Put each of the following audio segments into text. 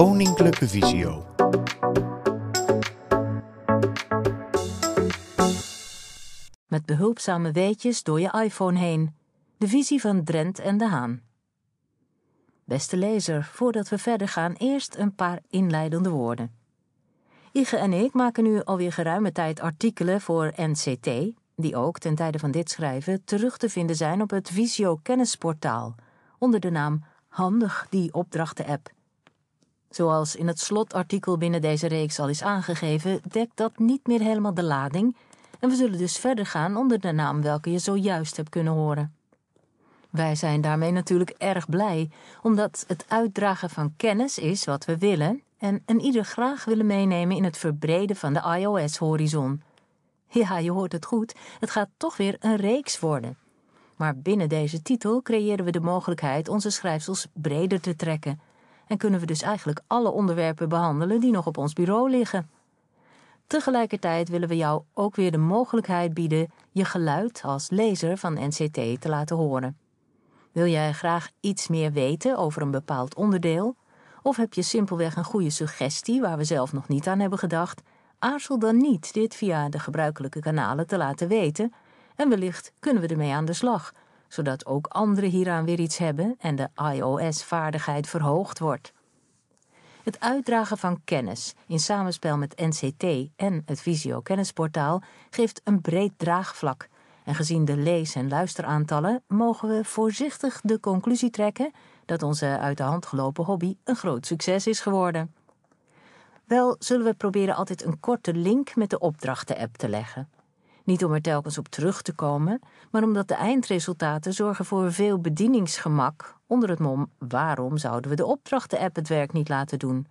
Koninklijke Visio. Met behulpzame weetjes door je iPhone heen. De visie van Drent en de Haan. Beste lezer, voordat we verder gaan, eerst een paar inleidende woorden. Ige en ik maken nu alweer geruime tijd artikelen voor NCT, die ook ten tijde van dit schrijven terug te vinden zijn op het Visio Kennisportaal, onder de naam Handig die opdrachten-app. Zoals in het slotartikel binnen deze reeks al is aangegeven, dekt dat niet meer helemaal de lading en we zullen dus verder gaan onder de naam welke je zojuist hebt kunnen horen. Wij zijn daarmee natuurlijk erg blij, omdat het uitdragen van kennis is wat we willen en een ieder graag willen meenemen in het verbreden van de iOS-horizon. Ja, je hoort het goed, het gaat toch weer een reeks worden. Maar binnen deze titel creëren we de mogelijkheid onze schrijfsels breder te trekken en kunnen we dus eigenlijk alle onderwerpen behandelen die nog op ons bureau liggen. Tegelijkertijd willen we jou ook weer de mogelijkheid bieden je geluid als lezer van NCT te laten horen. Wil jij graag iets meer weten over een bepaald onderdeel? Of heb je simpelweg een goede suggestie waar we zelf nog niet aan hebben gedacht? Aarzel dan niet dit via de gebruikelijke kanalen te laten weten en wellicht kunnen we ermee aan de slag, zodat ook anderen hieraan weer iets hebben en de iOS-vaardigheid verhoogd wordt. Het uitdragen van kennis in samenspel met NCT en het Visio Kennisportaal geeft een breed draagvlak. En gezien de lees- en luisteraantallen mogen we voorzichtig de conclusie trekken dat onze uit de hand gelopen hobby een groot succes is geworden. Wel zullen we proberen altijd een korte link met de opdrachten-app te leggen. Niet om er telkens op terug te komen, maar omdat de eindresultaten zorgen voor veel bedieningsgemak onder het mom waarom zouden we de opdrachten-app het werk niet laten doen.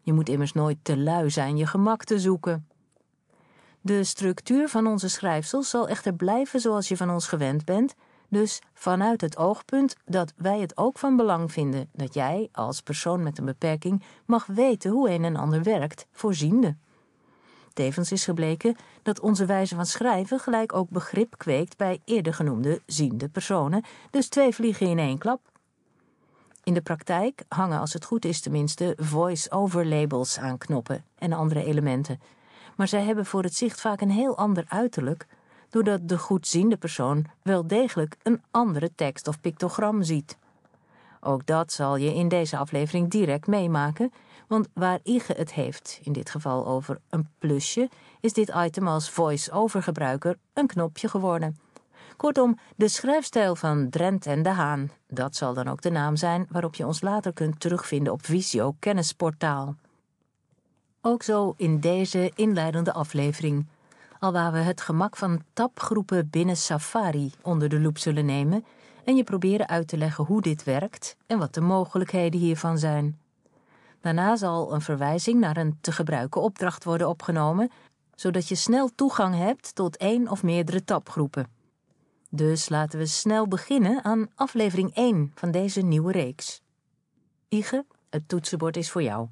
Je moet immers nooit te lui zijn je gemak te zoeken. De structuur van onze schrijfsels zal echter blijven zoals je van ons gewend bent, dus vanuit het oogpunt dat wij het ook van belang vinden dat jij, als persoon met een beperking, mag weten hoe een en ander werkt, voorziende. Tevens is gebleken dat onze wijze van schrijven gelijk ook begrip kweekt bij eerder genoemde ziende personen, dus twee vliegen in één klap. In de praktijk hangen, als het goed is tenminste, voice-over labels aan knoppen en andere elementen. Maar zij hebben voor het zicht vaak een heel ander uiterlijk, doordat de goedziende persoon wel degelijk een andere tekst of pictogram ziet. Ook dat zal je in deze aflevering direct meemaken, want waar Ige het heeft, in dit geval over een plusje, is dit item als voice-over gebruiker een knopje geworden. Kortom, de schrijfstijl van Drent en de Haan, dat zal dan ook de naam zijn waarop je ons later kunt terugvinden op Visio Kennisportaal. Ook zo in deze inleidende aflevering, alwaar we het gemak van tapgroepen binnen Safari onder de loep zullen nemen en je proberen uit te leggen hoe dit werkt en wat de mogelijkheden hiervan zijn. Daarna zal een verwijzing naar een te gebruiken opdracht worden opgenomen, zodat je snel toegang hebt tot één of meerdere tapgroepen. Dus laten we snel beginnen aan aflevering 1 van deze nieuwe reeks. Ige, het toetsenbord is voor jou.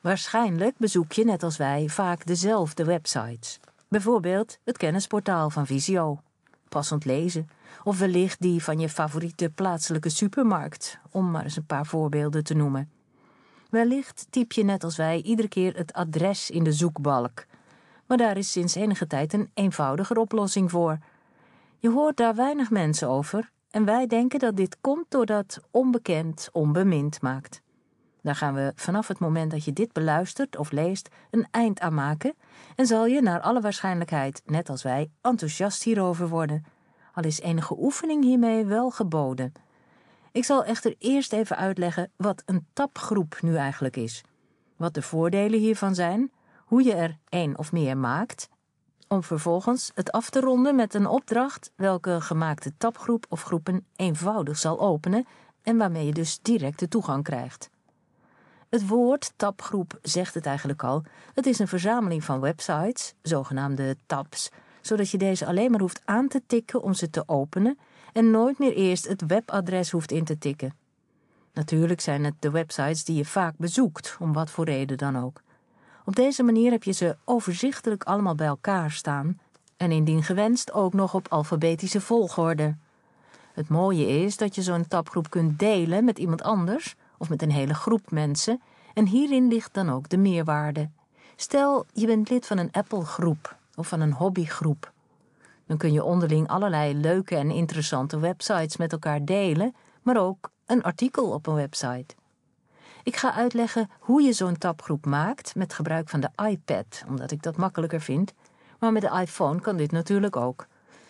Waarschijnlijk bezoek je net als wij vaak dezelfde websites. Bijvoorbeeld het kennisportaal van Visio, passend lezen, of wellicht die van je favoriete plaatselijke supermarkt, om maar eens een paar voorbeelden te noemen. Wellicht typ je net als wij iedere keer het adres in de zoekbalk, maar daar is sinds enige tijd een eenvoudiger oplossing voor. Je hoort daar weinig mensen over en wij denken dat dit komt doordat onbekend onbemind maakt. Daar gaan we vanaf het moment dat je dit beluistert of leest een eind aan maken en zal je naar alle waarschijnlijkheid, net als wij, enthousiast hierover worden. Al is enige oefening hiermee wel geboden. Ik zal echter eerst even uitleggen wat een tapgroep nu eigenlijk is, wat de voordelen hiervan zijn, hoe je er één of meer maakt, om vervolgens het af te ronden met een opdracht welke gemaakte tapgroep of groepen eenvoudig zal openen en waarmee je dus direct de toegang krijgt. Het woord tapgroep zegt het eigenlijk al. Het is een verzameling van websites, zogenaamde tabs, zodat je deze alleen maar hoeft aan te tikken om ze te openen en nooit meer eerst het webadres hoeft in te tikken. Natuurlijk zijn het de websites die je vaak bezoekt, om wat voor reden dan ook. Op deze manier heb je ze overzichtelijk allemaal bij elkaar staan en indien gewenst ook nog op alfabetische volgorde. Het mooie is dat je zo'n tabgroep kunt delen met iemand anders of met een hele groep mensen en hierin ligt dan ook de meerwaarde. Stel, je bent lid van een Apple-groep of van een hobbygroep. Dan kun je onderling allerlei leuke en interessante websites met elkaar delen, maar ook een artikel op een website. Ik ga uitleggen hoe je zo'n tabgroep maakt met gebruik van de iPad, omdat ik dat makkelijker vind. Maar met de iPhone kan dit natuurlijk ook.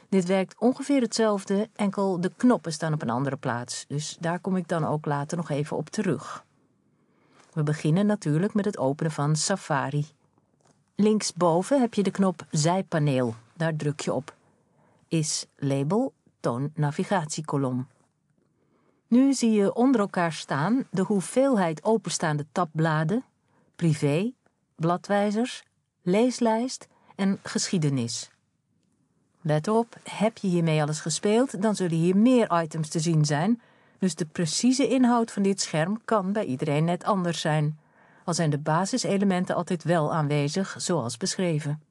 Dit werkt ongeveer hetzelfde, enkel de knoppen staan op een andere plaats. Dus daar kom ik dan ook later nog even op terug. We beginnen natuurlijk met het openen van Safari. Linksboven heb je de knop Zijpaneel. Daar druk je op. Is label toon navigatiekolom. Nu zie je onder elkaar staan de hoeveelheid openstaande tabbladen, privé, bladwijzers, leeslijst en geschiedenis. Let op, heb je hiermee alles gespeeld, dan zullen hier meer items te zien zijn, dus de precieze inhoud van dit scherm kan bij iedereen net anders zijn, al zijn de basiselementen altijd wel aanwezig, zoals beschreven.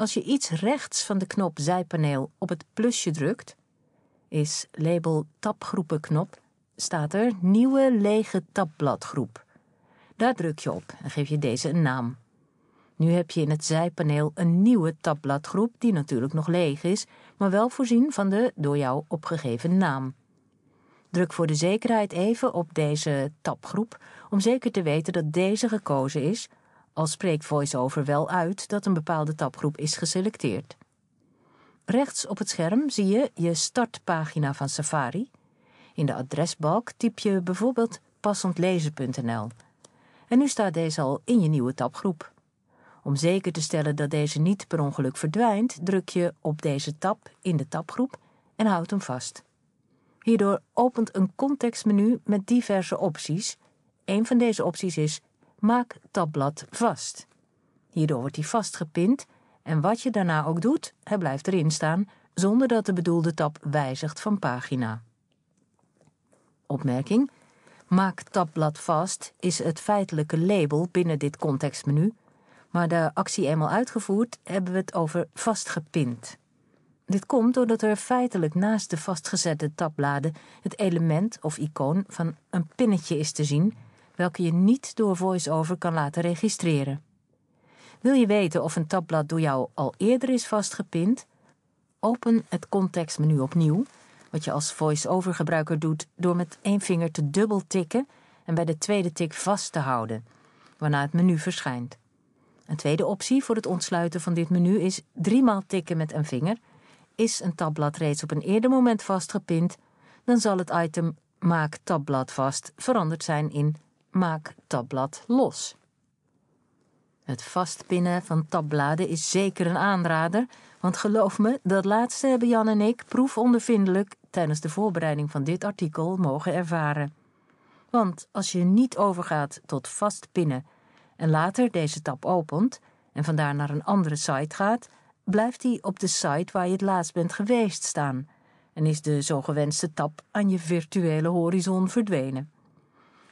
Als je iets rechts van de knop zijpaneel op het plusje drukt, is label tabgroepenknop, staat er nieuwe lege tabbladgroep. Daar druk je op en geef je deze een naam. Nu heb je in het zijpaneel een nieuwe tabbladgroep die natuurlijk nog leeg is, maar wel voorzien van de door jou opgegeven naam. Druk voor de zekerheid even op deze tabgroep om zeker te weten dat deze gekozen is, al spreekt VoiceOver wel uit dat een bepaalde tabgroep is geselecteerd. Rechts op het scherm zie je je startpagina van Safari. In de adresbalk typ je bijvoorbeeld passendlezen.nl. En nu staat deze al in je nieuwe tabgroep. Om zeker te stellen dat deze niet per ongeluk verdwijnt, druk je op deze tab in de tabgroep en houdt hem vast. Hierdoor opent een contextmenu met diverse opties. Een van deze opties is Maak tabblad vast. Hierdoor wordt hij vastgepind en wat je daarna ook doet, hij blijft erin staan zonder dat de bedoelde tab wijzigt van pagina. Opmerking: Maak tabblad vast is het feitelijke label binnen dit contextmenu, maar de actie eenmaal uitgevoerd hebben we het over vastgepind. Dit komt doordat er feitelijk naast de vastgezette tabbladen het element of icoon van een pinnetje is te zien, welke je niet door VoiceOver kan laten registreren. Wil je weten of een tabblad door jou al eerder is vastgepind? Open het contextmenu opnieuw, wat je als voice-over gebruiker doet door met één vinger te dubbel tikken en bij de tweede tik vast te houden, waarna het menu verschijnt. Een tweede optie voor het ontsluiten van dit menu is driemaal tikken met een vinger. Is een tabblad reeds op een eerder moment vastgepind, dan zal het item Maak tabblad vast veranderd zijn in Maak tabblad los. Het vastpinnen van tabbladen is zeker een aanrader, want geloof me, dat laatste hebben Jan en ik proefondervindelijk tijdens de voorbereiding van dit artikel mogen ervaren. Want als je niet overgaat tot vastpinnen en later deze tab opent en vandaar naar een andere site gaat, blijft die op de site waar je het laatst bent geweest staan en is de zo gewenste tab aan je virtuele horizon verdwenen.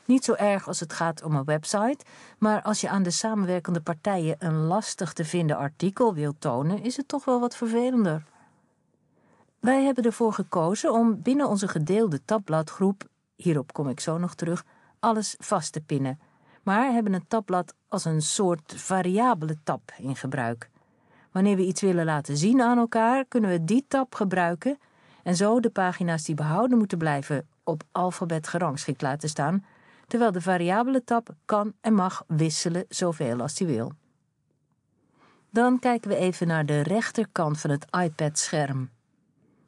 Niet zo erg als het gaat om een website, maar als je aan de samenwerkende partijen een lastig te vinden artikel wilt tonen, is het toch wel wat vervelender. Wij hebben ervoor gekozen om binnen onze gedeelde tabbladgroep, hierop kom ik zo nog terug, alles vast te pinnen, maar hebben een tabblad als een soort variabele tab in gebruik. Wanneer we iets willen laten zien aan elkaar, kunnen we die tab gebruiken en zo de pagina's die behouden moeten blijven op alfabet gerangschikt laten staan, terwijl de variabele tab kan en mag wisselen zoveel als hij wil. Dan kijken we even naar de rechterkant van het iPad-scherm.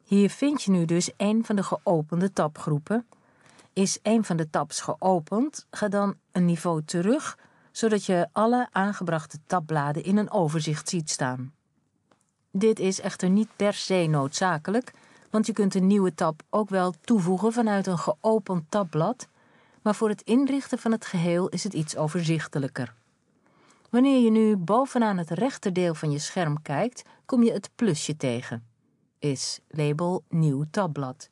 Hier vind je nu dus een van de geopende tabgroepen. Is een van de tabs geopend, ga dan een niveau terug, zodat je alle aangebrachte tabbladen in een overzicht ziet staan. Dit is echter niet per se noodzakelijk, want je kunt een nieuwe tab ook wel toevoegen vanuit een geopend tabblad maar voor het inrichten van het geheel is het iets overzichtelijker. Wanneer je nu bovenaan het rechterdeel van je scherm kijkt, kom je het plusje tegen. Is label nieuw tabblad.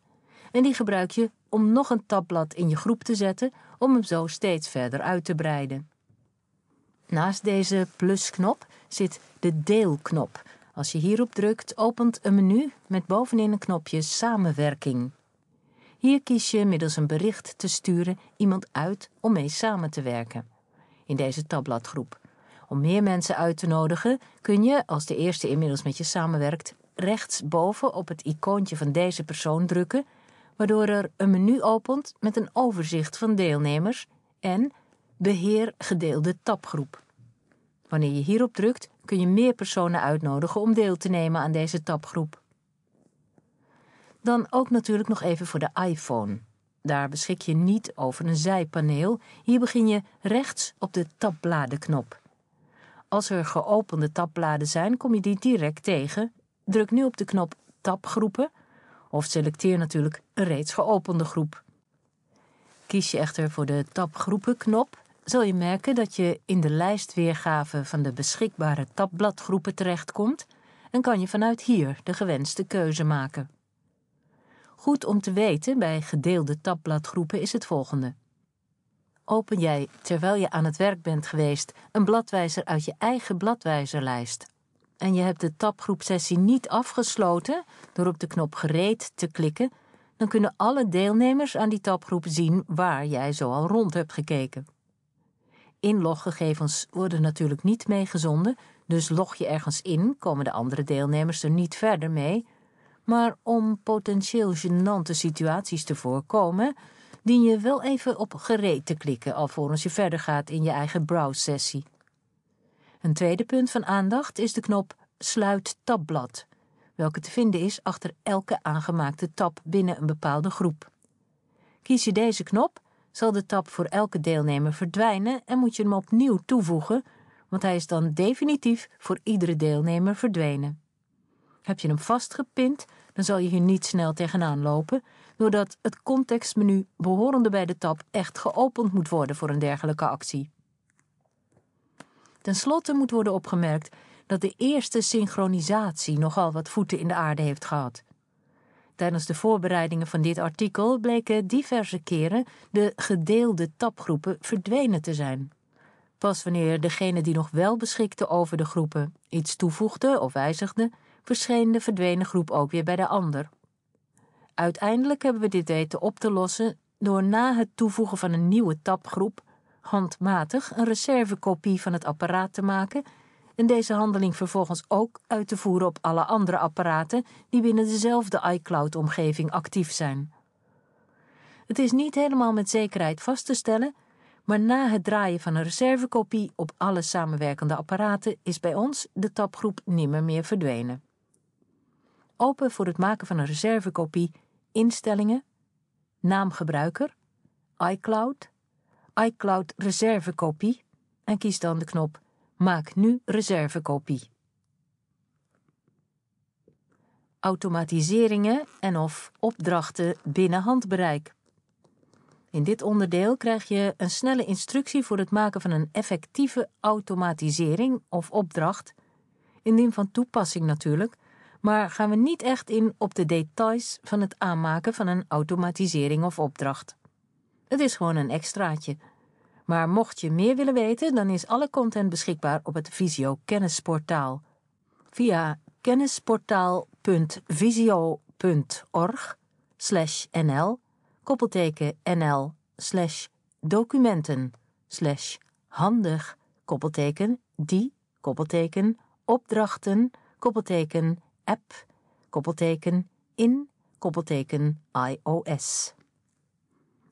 En die gebruik je om nog een tabblad in je groep te zetten om hem zo steeds verder uit te breiden. Naast deze plusknop zit de deelknop. Als je hierop drukt, opent een menu met bovenin een knopje samenwerking. Hier kies je middels een bericht te sturen iemand uit om mee samen te werken. In deze tabbladgroep. Om meer mensen uit te nodigen kun je, als de eerste inmiddels met je samenwerkt, rechtsboven op het icoontje van deze persoon drukken, waardoor er een menu opent met een overzicht van deelnemers en beheer gedeelde tabgroep. Wanneer je hierop drukt, kun je meer personen uitnodigen om deel te nemen aan deze tabgroep. Dan ook natuurlijk nog even voor de iPhone. Daar beschik je niet over een zijpaneel. Hier begin je rechts op de tabbladenknop. Als er geopende tabbladen zijn, kom je die direct tegen. Druk nu op de knop Tabgroepen of selecteer natuurlijk een reeds geopende groep. Kies je echter voor de tabgroepen-knop, zul je merken dat je in de lijstweergave van de beschikbare tabbladgroepen terechtkomt en kan je vanuit hier de gewenste keuze maken. Goed om te weten bij gedeelde tabbladgroepen is het volgende. Open jij, terwijl je aan het werk bent geweest, een bladwijzer uit je eigen bladwijzerlijst en je hebt de tabgroepsessie niet afgesloten door op de knop gereed te klikken, dan kunnen alle deelnemers aan die tabgroep zien waar jij zoal rond hebt gekeken. Inloggegevens worden natuurlijk niet meegezonden, dus log je ergens in, komen de andere deelnemers er niet verder mee. Maar om potentieel gênante situaties te voorkomen, dien je wel even op gereed te klikken alvorens je verder gaat in je eigen browse-sessie. Een tweede punt van aandacht is de knop Sluit tabblad, welke te vinden is achter elke aangemaakte tab binnen een bepaalde groep. Kies je deze knop, zal de tab voor elke deelnemer verdwijnen en moet je hem opnieuw toevoegen, want hij is dan definitief voor iedere deelnemer verdwenen. Heb je hem vastgepind, dan zal je hier niet snel tegenaan lopen, doordat het contextmenu behorende bij de tab echt geopend moet worden voor een dergelijke actie. Ten slotte moet worden opgemerkt dat de eerste synchronisatie nogal wat voeten in de aarde heeft gehad. Tijdens de voorbereidingen van dit artikel bleken diverse keren de gedeelde tabgroepen verdwenen te zijn. Pas wanneer degene die nog wel beschikte over de groepen iets toevoegde of wijzigde, verscheen de verdwenen groep ook weer bij de ander. Uiteindelijk hebben we dit weten op te lossen door na het toevoegen van een nieuwe tabgroep handmatig een reservekopie van het apparaat te maken en deze handeling vervolgens ook uit te voeren op alle andere apparaten die binnen dezelfde iCloud-omgeving actief zijn. Het is niet helemaal met zekerheid vast te stellen, maar na het draaien van een reservekopie op alle samenwerkende apparaten is bij ons de tabgroep nimmer meer verdwenen. Open voor het maken van een reservekopie Instellingen, Naamgebruiker, iCloud, iCloud reservekopie en kies dan de knop Maak nu reservekopie. Automatiseringen en of opdrachten binnen handbereik. In dit onderdeel krijg je een snelle instructie voor het maken van een effectieve automatisering of opdracht, indien van toepassing natuurlijk, maar gaan we niet echt in op de details van het aanmaken van een automatisering of opdracht. Het is gewoon een extraatje maar mocht je meer willen weten, dan is alle content beschikbaar op het Visio Kennisportaal. Via kennisportaal.visio.org slash nl koppelteken nl slash documenten slash handig koppelteken die koppelteken opdrachten koppelteken app koppelteken in koppelteken iOS.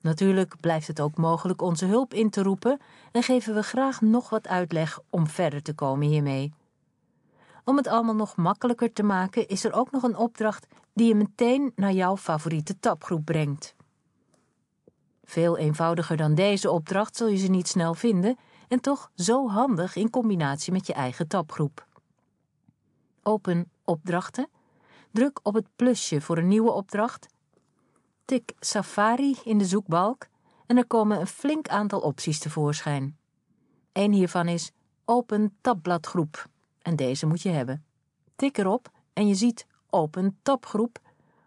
Natuurlijk blijft het ook mogelijk onze hulp in te roepen en geven we graag nog wat uitleg om verder te komen hiermee. Om het allemaal nog makkelijker te maken, is er ook nog een opdracht die je meteen naar jouw favoriete tabgroep brengt. Veel eenvoudiger dan deze opdracht zul je ze niet snel vinden en toch zo handig in combinatie met je eigen tabgroep. Open opdrachten. Druk op het plusje voor een nieuwe opdracht tik Safari in de zoekbalk en er komen een flink aantal opties tevoorschijn. Een hiervan is Open tabbladgroep en deze moet je hebben. Tik erop en je ziet Open tabgroep.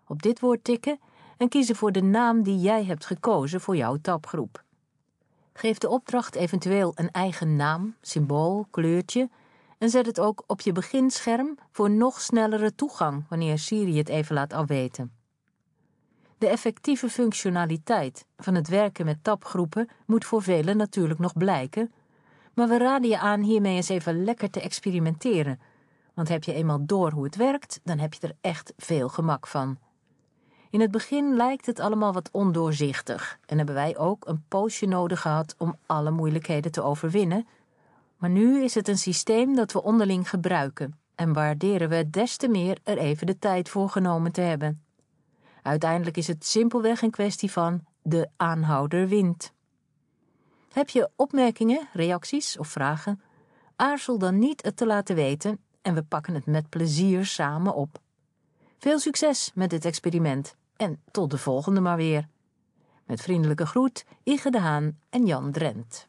Op dit woord tikken en kiezen voor de naam die jij hebt gekozen voor jouw tabgroep. Geef de opdracht eventueel een eigen naam, symbool, kleurtje en zet het ook op je beginscherm voor nog snellere toegang wanneer Siri het even laat afweten. De effectieve functionaliteit van het werken met tapgroepen moet voor velen natuurlijk nog blijken, maar we raden je aan hiermee eens even lekker te experimenteren. Want heb je eenmaal door hoe het werkt, dan heb je er echt veel gemak van. In het begin lijkt het allemaal wat ondoorzichtig en hebben wij ook een poosje nodig gehad om alle moeilijkheden te overwinnen. Maar nu is het een systeem dat we onderling gebruiken en waarderen we het des te meer er even de tijd voor genomen te hebben. Uiteindelijk is het simpelweg een kwestie van de aanhouder wint. Heb je opmerkingen, reacties of vragen? Aarzel dan niet het te laten weten en we pakken het met plezier samen op. Veel succes met dit experiment en tot de volgende maar weer. Met vriendelijke groet, Ige de Haan en Jan Drent.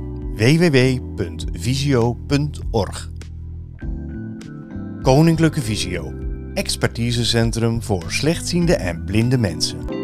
www.visio.org. Koninklijke Visio, expertisecentrum voor slechtziende en blinde mensen.